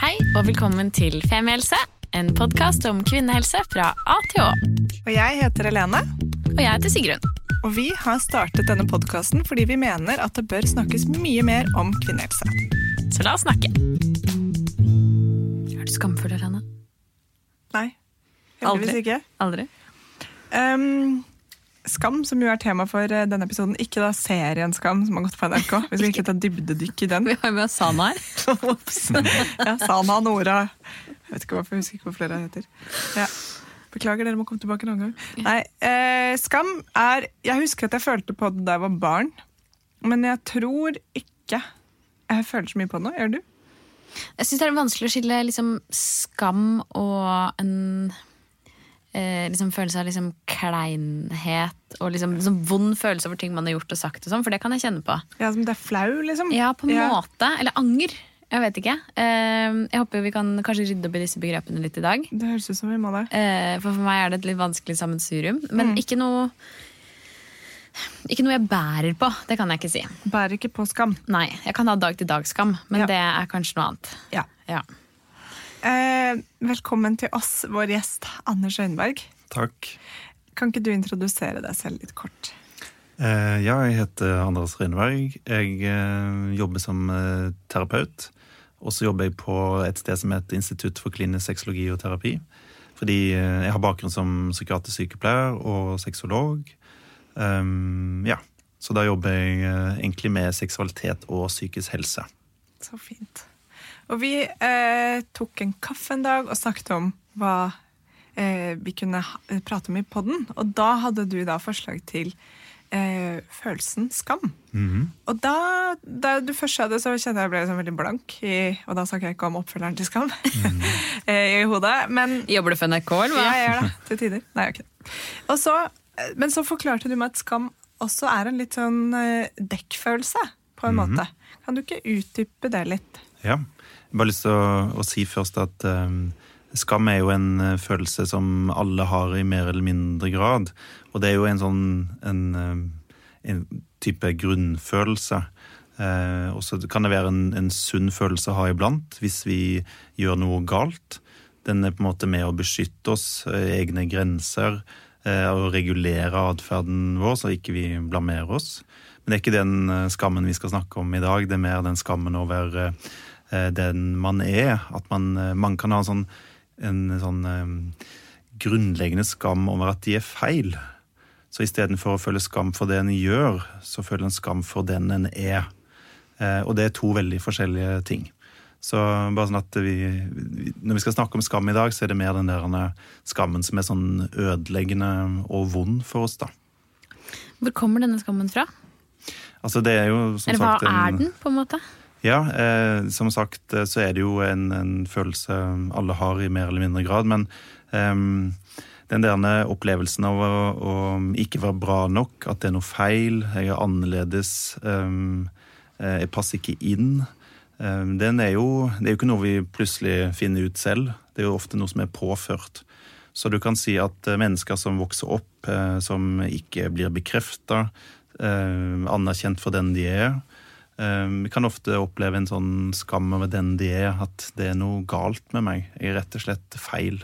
Hei og velkommen til Femihelse, en podkast om kvinnehelse fra A til Å. Og jeg heter Helene, Og jeg heter Sigrun. og vi har startet denne podkasten fordi vi mener at det bør snakkes mye mer om kvinnehelse. Så la oss snakke. Er du skamfull, Helene? Nei, heldigvis Aldri. ikke. Aldri? Um, Skam, som jo er tema for eh, denne episoden. Ikke da serien Skam, som har gått på NRK. Vi skal ikke ta dybdedykk i den. Vi har jo med Sana her. Ja, Sana, Nora Jeg vet ikke hvorfor, jeg husker ikke hvor flere heter. Ja. Beklager, dere må komme tilbake en annen gang. Nei, eh, Skam er Jeg husker at jeg følte på det da jeg var barn, men jeg tror ikke jeg føler så mye på det nå. Gjør du? Jeg syns det er vanskelig å skille liksom, skam og en eh, liksom, følelse av liksom, kleinhet og liksom, liksom, vond følelse over ting man har gjort og sagt, og sånn, for det kan jeg kjenne på. Ja, som det er flau, liksom? Ja, på en Ja. måte. Eller anger. Jeg vet ikke. Eh, jeg håper vi kan kanskje rydde opp i disse begrepene litt i dag. Det høres ut som vi må det. Eh, For for meg er det et litt vanskelig sammensurium. Men ikke noe Ikke noe jeg bærer på, det kan jeg ikke si. Bærer ikke på skam. Nei, Jeg kan ha dag-til-dag-skam, men Ja. det er kanskje noe annet. Ja. Ja. Eh, velkommen til oss, vår gjest Anders Øyenberg. Takk. Kan ikke du introdusere deg selv litt kort? Eh, ja, jeg heter Anders Rønneberg. Jeg eh, jobber som eh, terapeut. Og så jobber jeg på et sted som heter Institutt for klinisk sexologi og terapi. Fordi jeg har bakgrunn som psykiatrisk sykepleier og sexolog. Um, ja, Så da jobber jeg egentlig med seksualitet og psykisk helse. Så fint. Og vi eh, tok en kaffe en dag og snakket om hva eh, vi kunne prate om i podden. Og da hadde du da forslag til eh, følelsen skam. Og da, da du først sa det, så kjente jeg jeg ble sånn veldig blank. I, og da snakker jeg ikke om oppfølgeren til Skam eh, i hodet. Men Jobber du for NRK, eller hva? ja, jeg gjør det. Til tider. Nei. Og så, eh, men så forklarte du meg at skam også er en litt sånn eh, dekkfølelse, på en måte. Kan du ikke utdype det litt? Ja. Jeg har bare lyst til å, å si først at um, skam er jo en eh, følelse som alle har i mer eller mindre grad. Og det er jo en sånn en, um, en type grunnfølelse. Eh, og så kan det være en, en sunn følelse å ha iblant hvis vi gjør noe galt. Den er på en måte med å beskytte oss, eh, egne grenser, eh, og regulere atferden vår så ikke vi blamerer oss. Men det er ikke den eh, skammen vi skal snakke om i dag. Det er mer den skammen over eh, den man er. At man, eh, man kan ha en sånn, en sånn grunnleggende skam over at de er feil. Så istedenfor å føle skam for det en gjør, så føler en skam for den en er. Eh, og det er to veldig forskjellige ting. Så bare sånn at vi, Når vi skal snakke om skam i dag, så er det mer den der skammen som er sånn ødeleggende og vond for oss, da. Hvor kommer denne skammen fra? Altså det er jo som Eller hva sagt en, er den, på en måte? Ja, eh, som sagt eh, så er det jo en, en følelse alle har i mer eller mindre grad, men eh, den der opplevelsen av å, å ikke være bra nok, at det er noe feil, jeg er annerledes, ehm, eh, jeg passer ikke inn, ehm, den er jo, det er jo ikke noe vi plutselig finner ut selv, det er jo ofte noe som er påført. Så du kan si at eh, mennesker som vokser opp, eh, som ikke blir bekrefta, eh, anerkjent for den de er, vi kan ofte oppleve en sånn skam over den de er, at det er noe galt med meg. Jeg er rett og slett feil.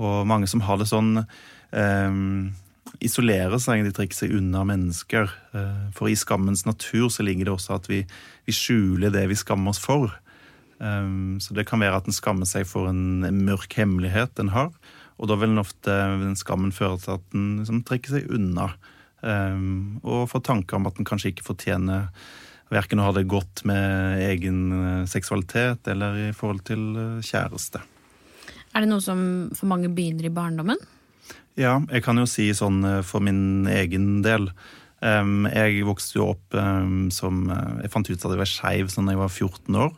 Og mange som har det sånn, um, isolerer seg, de trekker seg unna mennesker. Eh, for i skammens natur så ligger det også at vi, vi skjuler det vi skammer oss for. Um, så det kan være at en skammer seg for en mørk hemmelighet en har. Og da vil den ofte den skammen føre til at en liksom, trekker seg unna. Um, og får tanker om at en kanskje ikke fortjener verken å ha det godt med egen eh, seksualitet eller i forhold til eh, kjæreste. Er det noe som for mange begynner i barndommen? Ja, jeg kan jo si sånn eh, for min egen del. Jeg vokste jo opp som Jeg fant ut at jeg var skeiv da jeg var 14 år.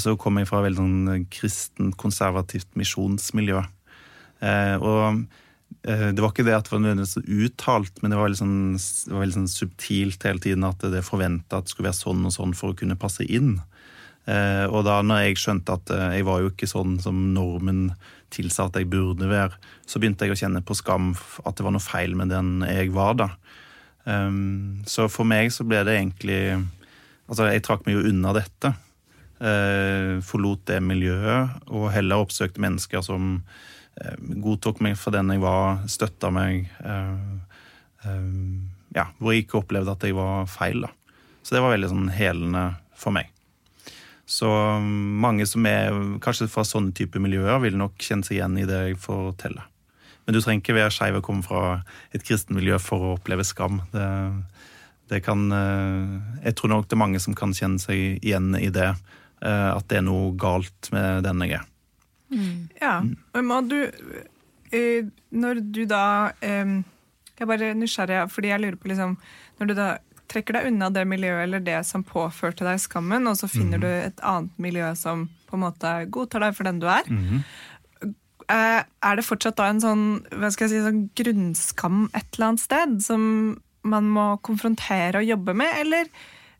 Så kom jeg fra et veldig sånn kristent, konservativt misjonsmiljø. Og det var ikke det at det var nødvendigvis uttalt, men det var veldig sånn, det var veldig sånn subtilt hele tiden at det forventa at det skulle være sånn og sånn for å kunne passe inn. Eh, og da når jeg skjønte at eh, jeg var jo ikke sånn som normen tilsa at jeg burde være, så begynte jeg å kjenne på skam at det var noe feil med den jeg var da. Um, så for meg så ble det egentlig Altså, jeg trakk meg jo unna dette. eh, forlot det miljøet, og heller oppsøkte mennesker som eh, godtok meg for den jeg var, støtta meg. Eh, eh, ja, hvor jeg ikke opplevde at jeg var feil. da. Så det var veldig sånn helende for meg. Så mm, mange som er kanskje fra sånne type miljøer, vil nok kjenne seg igjen i det jeg forteller. Men du trenger ikke være skeiv og komme fra et kristent miljø for å oppleve skam. Det, det kan eh, Jeg tror nok det er mange som kan kjenne seg igjen i det. eh, At det er noe galt med den jeg er. Ja, men du eh, Når du da eh, Jeg er bare nysgjerrig, fordi jeg lurer på liksom Når du da trekker deg unna det miljøet eller det som påførte deg skammen, og så finner du et annet miljø som på en måte godtar deg for den du er, eh, er det fortsatt da en sånn, hva skal jeg si, sånn grunnskam et eller annet sted som man må konfrontere og jobbe med, eller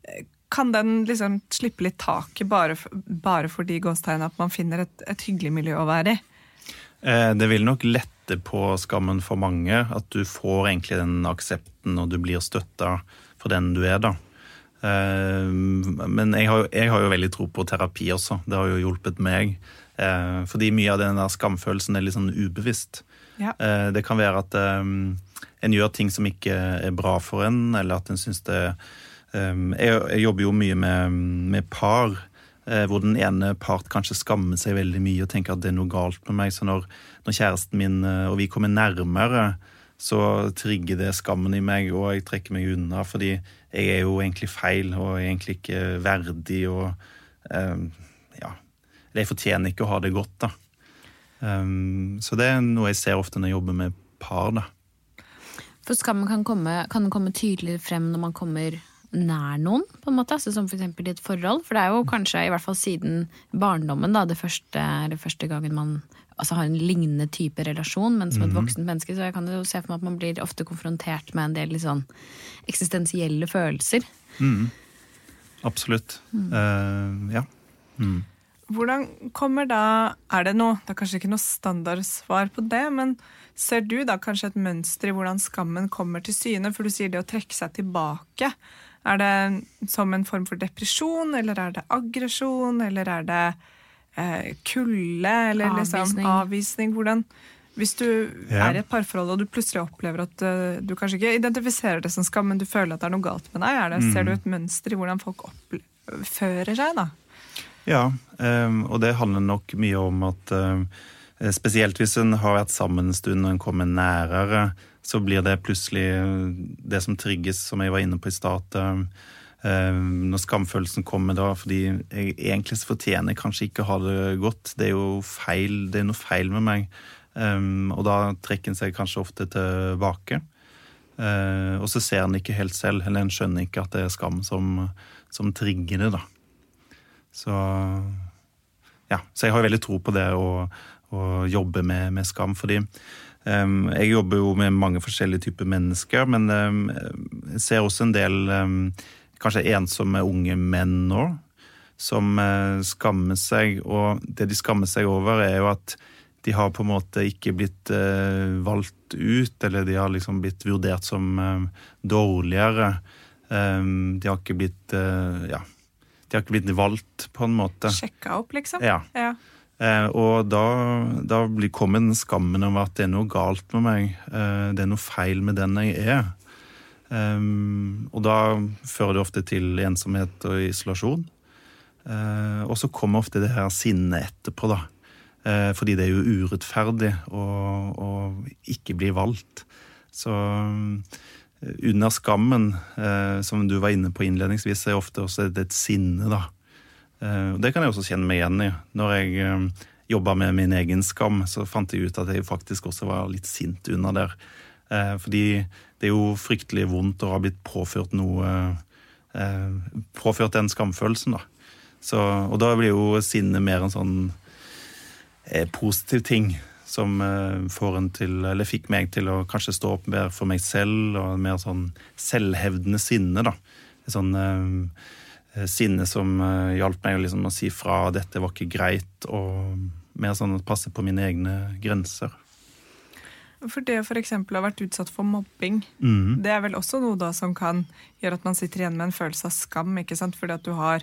eh, kan den liksom slippe litt taket bare, for, bare fordi gåstegn at man finner et, et hyggelig miljø å være i? Eh, Det vil nok lette på skammen for mange, at du får egentlig den aksepten og du blir støtta for den du er, da. Eh, Men jeg har, jeg har jo veldig tro på terapi også. Det har jo hjulpet meg. Eh, Fordi mye av den der skamfølelsen er litt sånn ubevisst. Ja. Eh, Det kan være at en gjør ting som ikke er bra for en, eller at en syns det eh, jeg, jeg jobber jo mye med, med par, eh, hvor den ene part kanskje skammer seg veldig mye og tenker at det er noe galt med meg. Så når, når kjæresten min eh, og vi kommer nærmere, så trigger det skammen i meg, og jeg trekker meg unna fordi jeg er jo egentlig feil og egentlig ikke verdig og eh, ja, jeg fortjener ikke å ha det godt, da. Um, så det er noe jeg ser ofte når jeg jobber med par, da. For skammen kan komme, kan komme tydeligere frem når man kommer nær noen, på en måte, altså som for eksempel i et forhold. For det er jo kanskje, i hvert fall siden barndommen, da, det første, det første gangen man altså, har en lignende type relasjon, men som et voksent menneske, så jeg kan jo se for meg at man blir ofte konfrontert med en del litt sånn eksistensielle følelser. Absolutt. Eh, ja. Hvordan kommer da Er det noe Det er kanskje ikke noe standardsvar på det, men ser du da kanskje et mønster i hvordan skammen kommer til syne? For du sier det å trekke seg tilbake. Er det som en form for depresjon, eller er det aggresjon, eller er det eh, kulde, eller liksom Avvisning. avvisning? Hvordan hvis du Ja. er i et parforhold og du plutselig opplever at uh, du kanskje ikke identifiserer det som skam, men du føler at det er noe galt med deg, er det, ser du et mønster i hvordan folk oppfører seg da? Ja, um, og det handler nok mye om at um, spesielt hvis en har vært sammen en stund og en kommer nærere, så blir det plutselig det som trigges, som jeg var inne på i stad. eh, eh, Når skamfølelsen kommer da, fordi jeg egentlig så fortjener jeg kanskje ikke å ha det godt. Det er jo feil, det er noe feil med meg. Eh, Og da trekker en seg kanskje ofte tilbake. Eh, Og så ser en ikke helt selv, eller en skjønner ikke at det er skam som, som trigger det, da. Så ja, så jeg har veldig tro på det å, å jobbe med, med skam, fordi jeg jobber jo med mange forskjellige typer mennesker, men jeg ser også en del kanskje ensomme unge menn nå, som eh, skammer seg, og det de skammer seg over er jo at de har på en måte ikke blitt eh, valgt ut, eller de har liksom blitt vurdert som dårligere. De har ikke blitt eh, ja, de har ikke blitt valgt, på en måte. Sjekka opp, liksom? Ja. ja. Eh, og da, da kom den skammen over at det er noe galt med meg. Eh, det er noe feil med den jeg er. Um, og da fører det ofte til ensomhet og isolasjon. Eh, og så kommer ofte det her sinnet etterpå, da. Eh, fordi det er jo urettferdig å, å ikke bli valgt. Så eh, under skammen, eh, som du var inne på innledningsvis, er ofte også et sinne, da. Eh, det kan jeg også kjenne meg igjen i. Når jeg eh, jobba med min egen skam, så fant jeg ut at jeg faktisk også var litt sint under der. Eh, fordi det er jo fryktelig vondt å ha blitt påført noe Påført den skamfølelsen, da. Så, og da blir jo sinnet mer en sånn positiv ting som får en til, eller fikk meg til å kanskje stå opp mer for meg selv, og mer sånn selvhevdende sinne, da. Sånn sinne som eh, hjalp meg liksom, å si fra 'dette var ikke greit', og mer sånn å passe på mine egne grenser. For det for eksempel å ha vært utsatt for mobbing, mm. det er vel også noe da som kan gjøre at man sitter igjen med en følelse av skam, ikke sant? Fordi at du har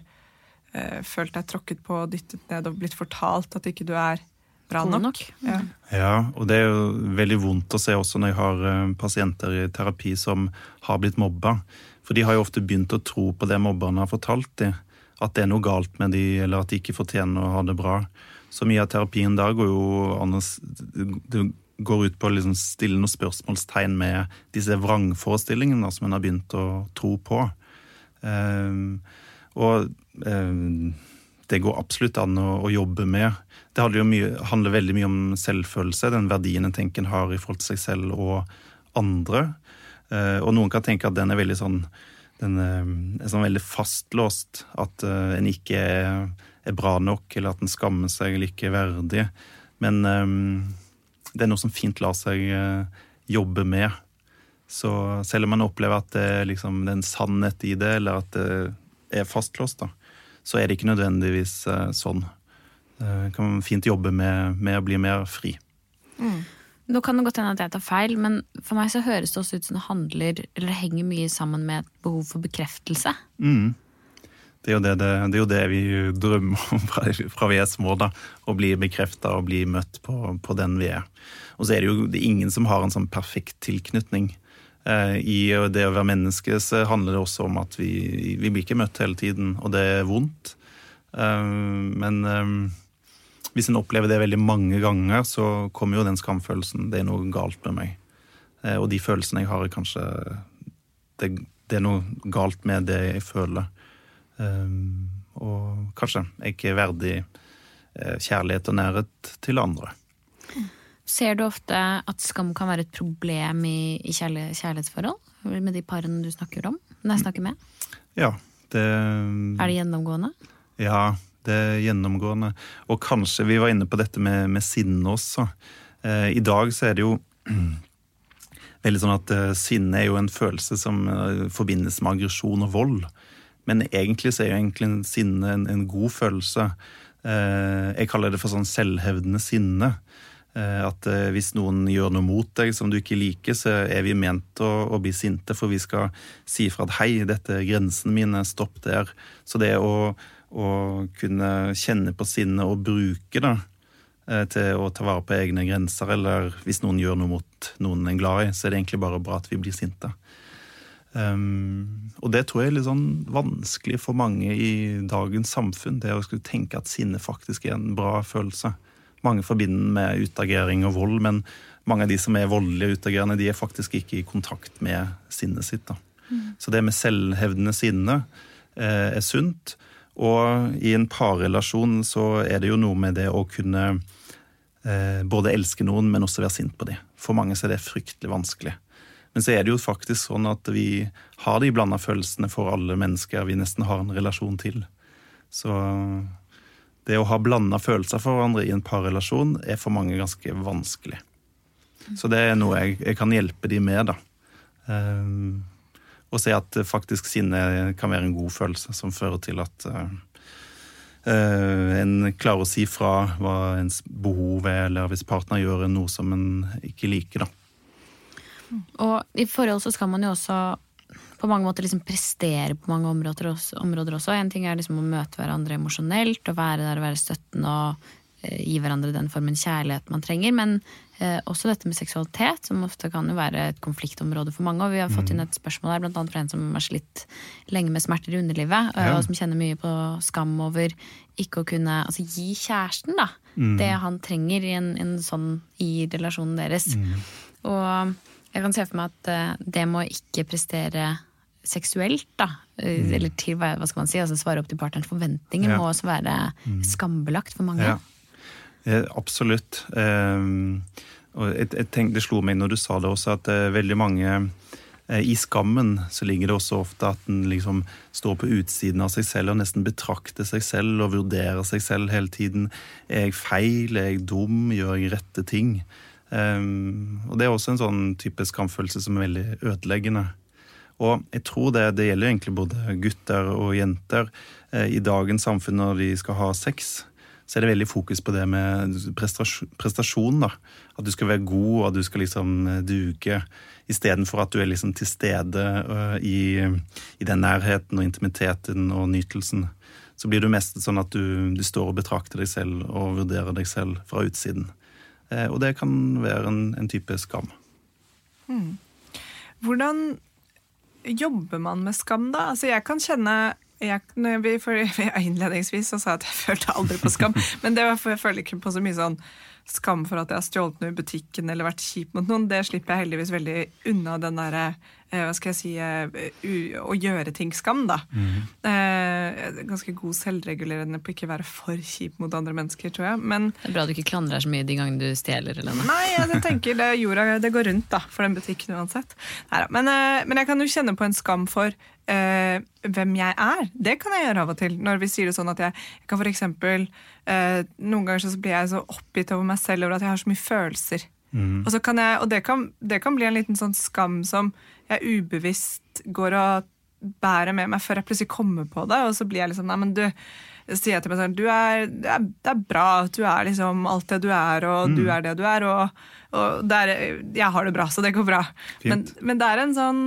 eh, følt deg tråkket på, dyttet ned og blitt fortalt at ikke du er bra nok. nok. Ja. Ja, og det er jo veldig vondt å se også når jeg har eh, pasienter i terapi som har blitt mobba. For de har jo ofte begynt å tro på det mobberne har fortalt dem. At det er noe galt med de, eller at de ikke fortjener å ha det bra. Så mye av terapien der går jo an Det går ut på å liksom stille noen spørsmålstegn med disse vrangforestillingene som en har begynt å tro på. Um, og um, det går absolutt an å, å jobbe med. Det mye, handler veldig mye om selvfølelse, den verdien en tenker en har i forhold til seg selv og andre. Eh, og noen kan tenke at den er veldig sånn den eh, er sånn veldig fastlåst. At eh, en ikke er, bra nok, eller at en skammer seg eller ikke er verdig. Men eh, det er noe som fint lar seg eh, jobbe med. Så selv om man opplever at det, liksom, det er en sannhet i det, eller at det er fastlåst, da, så er det ikke nødvendigvis eh, sånn. Eh, kan man fint jobbe med, med å bli mer fri. Nå kan det godt hende at jeg tar feil, men for meg så høres det også ut som det handler, eller henger mye sammen med et behov for bekreftelse. Mm. Det er, det, det, det er jo det vi drømmer om fra, fra vi er små. da, Å bli bekrefta og bli møtt på, på den vi er. Og så er det jo er ingen som har en sånn perfekt tilknytning. Eh, I det å være menneske så handler det også om at vi, vi blir ikke møtt hele tiden, og det er vondt. Eh, men eh, hvis en opplever det veldig mange ganger, så kommer jo den skamfølelsen. Det er noe galt med meg. Eh, og de følelsene jeg har, er kanskje det, det er noe galt med det jeg føler. Um, og kanskje jeg ikke er verdig eh, kjærlighet og nærhet til andre. Ser du ofte at skam kan være et problem i, i kjærlighetsforhold? Med de parene du snakker om? Når jeg snakker med? Ja, det Er det gjennomgående? Ja, det er gjennomgående. Og kanskje vi var inne på dette med, med sinne også. Eh, I dag så er det jo veldig sånn at eh, sinne er jo en følelse som eh, forbindes med aggresjon og vold. Men egentlig så er jo egentlig en sinne en, en god følelse. Eh, jeg kaller det for sånn selvhevdende sinne. Eh, At eh, hvis noen gjør noe mot deg som du ikke liker, så er vi ment å, å bli sinte, for vi skal si fra at hei, dette er grensene mine, stopp der. Så det å, å kunne kjenne på sinnet og bruke det eh, til å ta vare på egne grenser, eller hvis noen gjør noe mot noen en er glad i, så er det egentlig bare bra at vi blir sinte. Um, og det tror jeg er litt sånn vanskelig for mange i dagens samfunn. Det å skulle tenke at sinne faktisk er en bra følelse. Mange forbinder med utagering og vold, men mange av de som er voldelige og utagerende, de er faktisk ikke i kontakt med sinnet sitt. Da. Så det med selvhevdende sinne eh, er sunt. Og i en parrelasjon så er det jo noe med det å kunne eh, både elske noen, men også være sint på dem. For mange så er det fryktelig vanskelig. Men så er det jo faktisk sånn at vi har de blanda følelsene for alle mennesker vi nesten har en relasjon til. Så det å ha blanda følelser for hverandre i en parrelasjon er for mange ganske vanskelig. Så det er noe jeg, jeg kan hjelpe de med, da. Um, og se at faktisk sinne kan være en god følelse som fører til at uh, uh, en klarer å si fra hva ens behov er, eller hvis partner gjør noe som en ikke liker, da. Og i forhold så skal man jo også på mange måter liksom prestere på mange områder også, områder også. En ting er liksom å møte hverandre emosjonelt og være der og være støttende og eh, gi hverandre den formen kjærlighet man trenger. Men eh, også dette med seksualitet, som ofte kan jo være et konfliktområde for mange. Og vi har fått inn et spørsmål der, annet fra en som har slitt lenge med smerter i underlivet, Ja. og som kjenner mye på skam over ikke å kunne altså, gi kjæresten da, det han trenger i en, en sånn i relasjonen deres. Og jeg kan se for meg at eh, det må ikke prestere seksuelt, da, Mm. eller til hva skal man si, altså svare opp til partnerens forventninger, Ja. må også være skambelagt for mange. Ja, eh, absolutt. Eh, og jeg, jeg tenkte, det slo meg når du sa det også, at eh, veldig mange eh, I skammen så ligger det også ofte at en liksom står på utsiden av seg selv og nesten betrakter seg selv og vurderer seg selv hele tiden. Er jeg feil? Er jeg dum? Gjør jeg rette ting? Eh, og det er også en sånn type skamfølelse som er veldig ødeleggende. Og jeg tror det, det gjelder egentlig både gutter og jenter. Eh, I dagens samfunn når de skal ha sex, så er det veldig fokus på det med prestasjon. da. At du skal være god, og at du skal liksom duke. duge. Istedenfor at du er liksom til stede eh, i, i den nærheten og intimiteten og nytelsen. så blir du mest sånn at du, du står og betrakter deg selv og vurderer deg selv fra utsiden. Eh, og det kan være en, en type skam. Hvordan jobber man med skam, da? Altså, jeg kan kjenne jeg, vi, for, Innledningsvis så sa jeg at jeg følte aldri på skam, men det var for jeg føler ikke på så mye sånn skam for at jeg har stjålet noe i butikken eller vært kjip mot noen. Det slipper jeg heldigvis veldig unna den derre hva skal jeg si eh, å gjøre ting-skam, da. Mm. ganske god selvregulerende på ikke være for kjip mot andre mennesker, tror jeg. Men Det er bra du ikke klandrer deg så mye de gangene du stjeler. eller noe. Nei, jeg tenker det, jorda det går rundt da, for den butikken uansett. Men, eh, men jeg kan jo kjenne på en skam for Uh, hvem jeg er. Det kan jeg gjøre av og til. Når vi sier det sånn at jeg, jeg kan for eksempel uh, Noen ganger så blir jeg så oppgitt over meg selv over at jeg har så mye følelser. Og, så kan jeg, og det, kan, det kan bli en liten sånn skam som jeg ubevisst går og bærer med meg før jeg plutselig kommer på det. Og så blir jeg liksom Nei, men du sier jeg til meg sånn du er, det, er, det er bra at du er liksom alt det du er, og du er det du er. Og, og det er, jeg har det bra, så det går bra. Men, men det er en sånn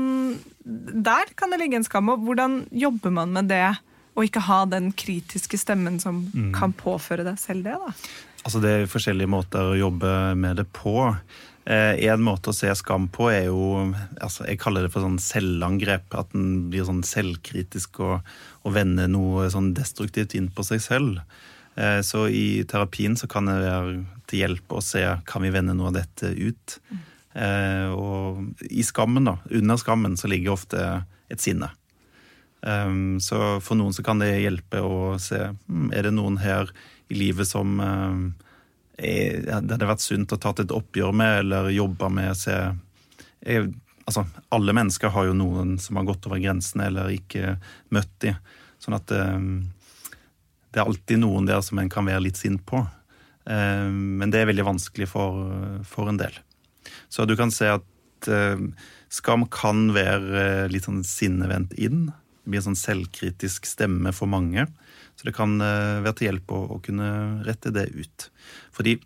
Der kan det ligge en skam. Og hvordan jobber man med det? Og ikke ha den kritiske stemmen som kan påføre deg selv det, da. Altså Det er forskjellige måter å jobbe med det på. Én en måte å se skam på er jo altså Jeg kaller det for sånn selvangrep. At en blir sånn selvkritisk og, og vender noe sånn destruktivt inn på seg selv. Eh, så i terapien så kan det være til hjelp å se kan vi vende noe av dette ut. Eh, og i skammen, da, under skammen, så ligger ofte et sinne. Um, så for noen så kan det hjelpe å se hmm, er det noen her i livet som um, er, det hadde vært sunt å tatt et oppgjør med eller jobba med. Se, er, altså, alle mennesker har jo noen som har gått over grensene eller ikke møtt de. Sånn at um, det er alltid noen der som en kan være litt sint på. Men det er veldig vanskelig for, for en del. Så du kan se at skam kan være eh, litt sånn sinnevendt inn. Blir en sånn selvkritisk stemme for mange. Så det kan eh, være til hjelp å, å kunne rette det ut. Fordi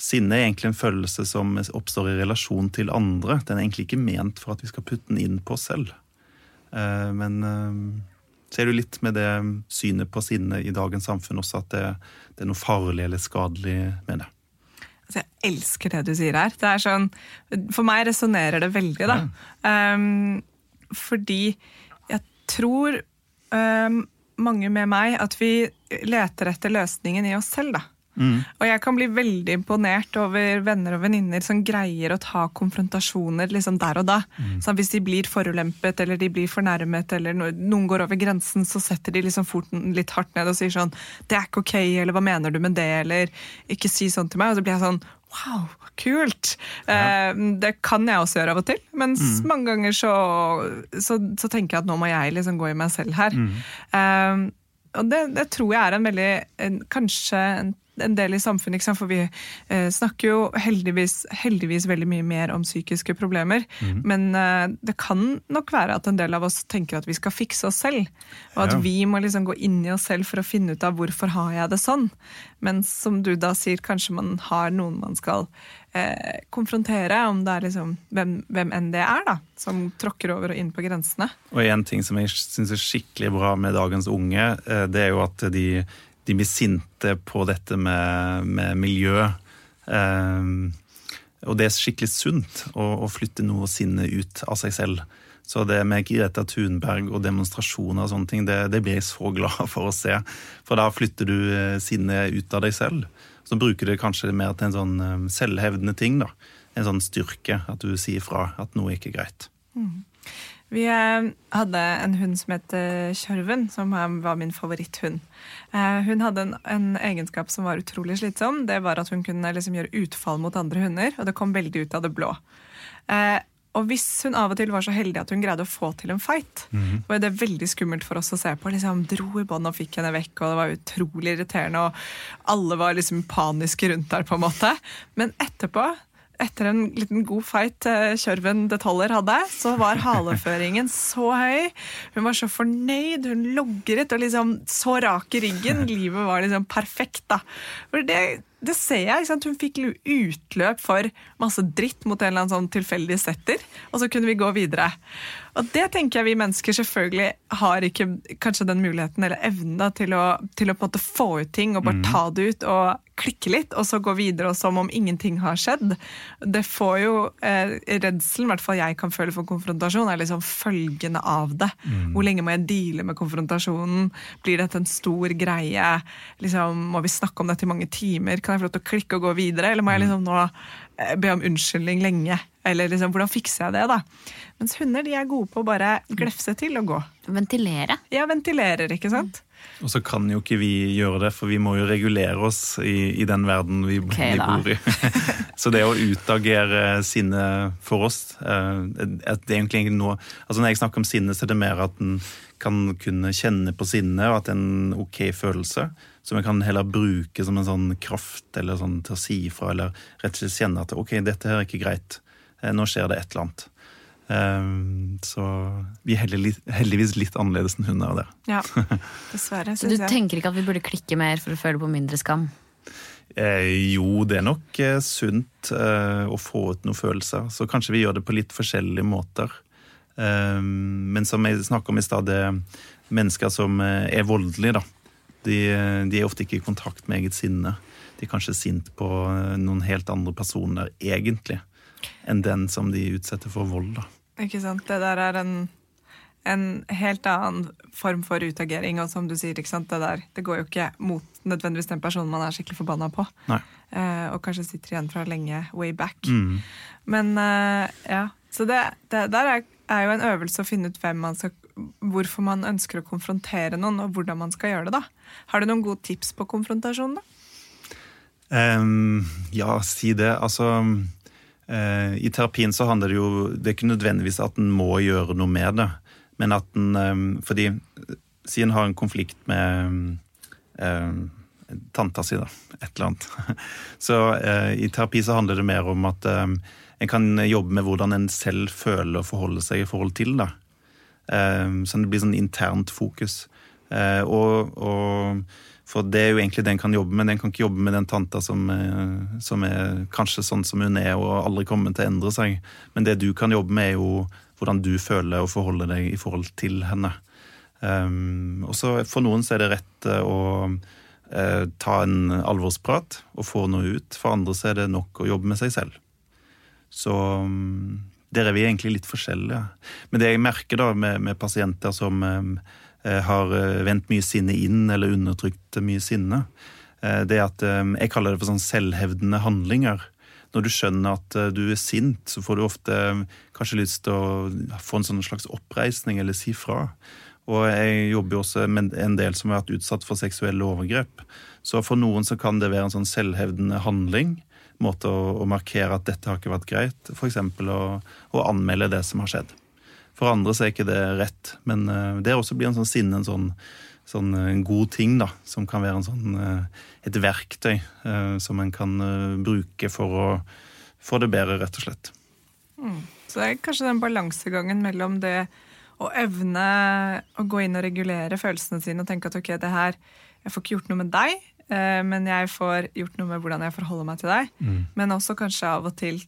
sinne er egentlig en følelse som oppstår i relasjon til andre. Den er egentlig ikke ment for at vi skal putte den inn på oss selv. Eh, Men eh, du er litt med det synet på sinne i dagens samfunn også, at det, det er noe farlig eller skadelig med det. Altså, jeg elsker det du sier her. Det er sånn, for meg resonnerer det veldig, da. Um, fordi tror um, mange med meg at vi leter etter løsningen i oss selv, da. Og jeg kan bli veldig imponert over venner og venninner som greier å ta konfrontasjoner liksom der og da. Så hvis de blir forulempet eller de blir fornærmet eller noen går over grensen, så setter de liksom foten litt hardt ned og sier sånn 'Det er ikke ok', eller 'Hva mener du med det', eller 'Ikke si sånn til meg'. Og så blir jeg sånn Wow, kult! Eh, det kan jeg også gjøre av og til. Mens mange ganger så, så, så tenker jeg at nå må jeg liksom gå i meg selv her. Eh, og det, det tror jeg er en veldig en, Kanskje en, en del i samfunnet, ikke sant? for vi eh, snakker jo heldigvis, heldigvis veldig mye mer om psykiske problemer. Men eh, det kan nok være at en del av oss tenker at vi skal fikse oss selv. Og at Ja. vi må liksom gå inn i oss selv for å finne ut av hvorfor har jeg det sånn. Men som du da sier, kanskje man har noen man skal eh, konfrontere, om det er liksom hvem, hvem enn det er, da, som tråkker over og inn på grensene. Og en ting som jeg syns er skikkelig bra med dagens unge, eh, det er jo at de, de blir sinte på dette med, med miljø. Eh, og det er skikkelig sunt å, å flytte noe sinne ut av seg selv. Så det med Greta Thunberg og demonstrasjoner og sånne ting, det, det blir jeg så glad for å se. For da flytter du eh, sinnet ut av deg selv. Så bruker du det kanskje mer til en sånn eh, selvhevdende ting. da. En sånn styrke, at du sier fra at noe ikke er greit. Vi eh, hadde en hund som het eh, Kjørven, som eh, var min favoritthund. Hun hadde en, en egenskap som var utrolig slitsom. Det var at hun kunne liksom gjøre utfall mot andre hunder, og det kom veldig ut av det blå. Og hvis hun av og til var så heldig at hun greide å få til en fight, var det veldig skummelt for oss å se på. Liksom, dro i bånd og fikk henne vekk, og det var utrolig irriterende. Og alle var liksom paniske rundt der, på en måte. Men etterpå etter en liten god fight eh, Kjørven detaljer hadde, så var haleføringen så høy. Hun var så fornøyd, hun logret og liksom så rak i ryggen. Livet var liksom perfekt, da. For det, det ser jeg. Hun fikk utløp for masse dritt mot en eller annen sånn tilfeldig setter, og så kunne vi gå videre. Og det tenker jeg vi mennesker selvfølgelig har ikke kanskje den muligheten eller evnen da, til, å, til å på en måte få ut ting og bare Mm. ta det ut og klikke litt, og så gå videre og som om ingenting har skjedd. Det får jo eh, Redselen, i hvert fall jeg kan føle for konfrontasjon, er liksom følgende av det. Mm. Hvor lenge må jeg deale med konfrontasjonen? Blir dette en stor greie? Liksom, må vi snakke om dette i mange timer? Kan jeg få lov til å klikke og gå videre? Eller må jeg liksom nå eh, be om unnskyldning lenge? Eller liksom, hvordan fikser jeg det, da? Mens hunder de er gode på å bare glefse til og gå. Ventilere. Ja, ventilerer, ikke sant? Og så kan jo ikke vi gjøre det, for vi må jo regulere oss i, i den verden vi, okay, vi bor i. så det å utagere sinne for oss eh, at det er egentlig noe, altså Når jeg snakker om sinne, så er det mer at en kan kunne kjenne på sinnet, og at det er en ok følelse. Som jeg kan heller bruke som en sånn kraft eller sånn til å si ifra, eller rett og slett kjenne at ok, dette her er ikke greit. Eh, Nå skjer det et eller annet. Eh, Så vi er heldigvis, litt annerledes enn hunder der. Ja, dessverre, Så du jeg. tenker ikke at vi burde klikke mer for å føle på mindre skam? Eh, jo, det er nok eh, sunt eh, å få ut noen følelser. Så kanskje vi gjør det på litt forskjellige måter. Eh, men som jeg snakka om i stad, er mennesker som eh, er voldelige, da. De, eh, de er ofte ikke i kontakt med eget sinne. De er kanskje sint på eh, noen helt andre personer, egentlig, enn den som de utsetter for vold, da. Ikke sant? Det der er en, en helt annen form for utagering. Og som du sier, ikke sant? Det, der, det går jo ikke mot nødvendigvis den personen man er skikkelig forbanna på. Nei. Og kanskje sitter igjen fra lenge way back. Mm. Men ja, så det, det der er, er jo en øvelse å finne ut man skal, hvorfor man ønsker å konfrontere noen, og hvordan man skal gjøre det. da. Har du noen gode tips på konfrontasjon? da? Um, ja, si det. Altså uh, I terapien så handler det jo Det er ikke nødvendigvis at en må gjøre noe med det, men at en um, Fordi si en har en konflikt med um, tanta si, da. Et eller annet. Så uh, i terapi så handler det mer om at en kan jobbe med hvordan en selv føler og forholder seg i forhold til det. Eh, så det blir sånn internt fokus. Eh, og, og for det er jo egentlig det en kan jobbe med. Den kan ikke jobbe med den tanta som, eh, som er kanskje sånn som hun er og aldri kommer til å endre seg. Men det du kan jobbe med, er jo hvordan du føler og forholder deg i forhold til henne. Um, og så For noen så er det rett eh, å eh, ta en alvorsprat og få noe ut. For andre så er det nok å jobbe med seg selv. Så um, der er vi egentlig litt forskjellige. Men det jeg merker da med, med pasienter som um, eh, har eh, vendt mye sinne inn eller undertrykt mye sinne, eh, det er at eh, jeg kaller det for sånn selvhevdende handlinger. Når du skjønner at eh, du er sint, så får du ofte kanskje lyst til å få en sånn slags oppreisning eller si fra. Og jeg jobber jo også med en del som har vært utsatt for seksuelle overgrep. Så for noen så kan det være en sånn selvhevdende handling. Måte å, å markere at dette har ikke vært greit. F.eks. Å, å anmelde det som har skjedd. For andre så er ikke det rett. Men eh, det også blir en sånn sinne en sånn, sånn eh, en god ting, da. Som kan være sånn, eh, et verktøy som en kan bruke for å få det bedre, rett og slett. Så det er kanskje den balansegangen mellom det å evne å gå inn og regulere følelsene sine og tenke at ok, det her, jeg får ikke gjort noe med deg, men jeg får gjort noe med hvordan jeg forholder meg til deg. Men også kanskje av og til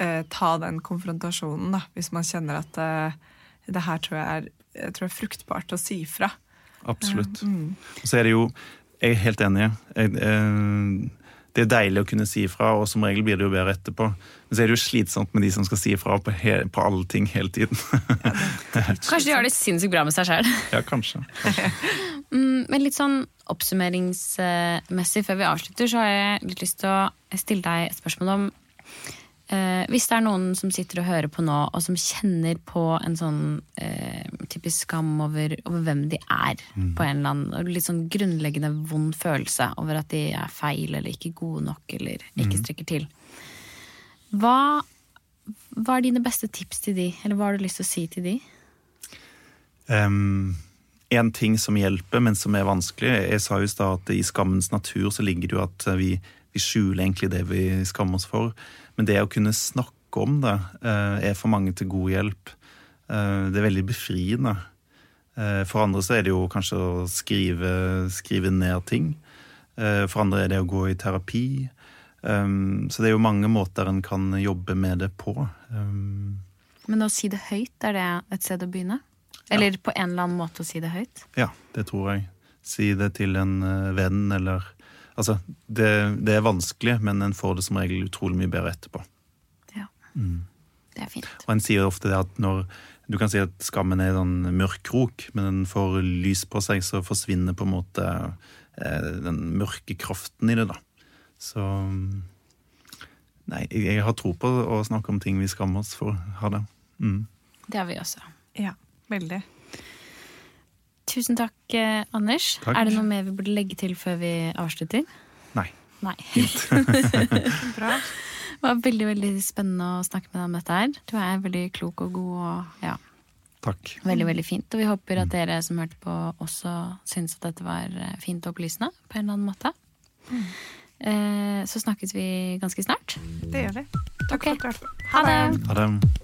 eh, ta den konfrontasjonen, da, hvis man kjenner at eh, det her tror jeg, er, jeg tror er fruktbart å si fra. Absolutt. Mm. Og så er det jo Jeg er helt enig. Jeg, eh, det er deilig å kunne si ifra, og som regel blir det jo bedre etterpå. Men så er det jo slitsomt med de som skal si ifra på, på alle ting hele tiden. Kanskje de har det sinnssykt bra med seg sjøl. ja, kanskje. kanskje. men litt sånn oppsummeringsmessig før vi avslutter, så har jeg litt lyst til å stille deg et spørsmål om eh, Hvis det er noen som sitter og hører på nå, og som kjenner på en sånn eh, typisk skam over, over hvem de er, på en eller annen litt sånn grunnleggende vond følelse over at de er feil eller ikke gode nok eller ikke strekker til. Hva, hva er dine beste tips til de, eller hva har du lyst til å si til de? Um, en ting som hjelper, men som er vanskelig Jeg sa jo i stad at i skammens natur så ligger det jo at vi, vi skjuler egentlig det vi skammer oss for. Men det å kunne snakke om det eh, er for mange til god hjelp. Eh, det er veldig befriende. Eh, for andre så er det jo kanskje å skrive, skrive ned ting. Eh, For andre er det å gå i terapi. Um, Så det er jo mange måter en kan jobbe med det på. Um, Men å si det høyt, er det et sted å begynne? Eller på en eller annen måte å si det høyt? Ja, det tror jeg. Si det til en venn eller Altså, det, det er vanskelig, men en får det som regel utrolig mye bedre etterpå. Ja. Mm. Det er fint. Og en sier ofte det at når Du kan si at skammen er en mørk krok, men den får lys på seg, så forsvinner på en måte eh, den mørke kraften i det, da. Så Nei, jeg, har tro på å snakke om ting vi skammer oss for. Har det. Mm. Det har vi også. Ja, veldig. Tusen takk, eh, Anders. Takk. Er det noe mer vi burde legge til før vi avslutter? Nei. Nei. Bra. Det var veldig veldig spennende å snakke med deg om dette her. Du er veldig klok og god og ja, Takk. veldig veldig fint. Og vi håper at dere som hørte på også syns at dette var eh, fint og opplysende på en eller annen måte. Eh, Så snakkes vi ganske snart. Det gjør vi. Takk okay. for at du hørte på. Ha det! Ha det.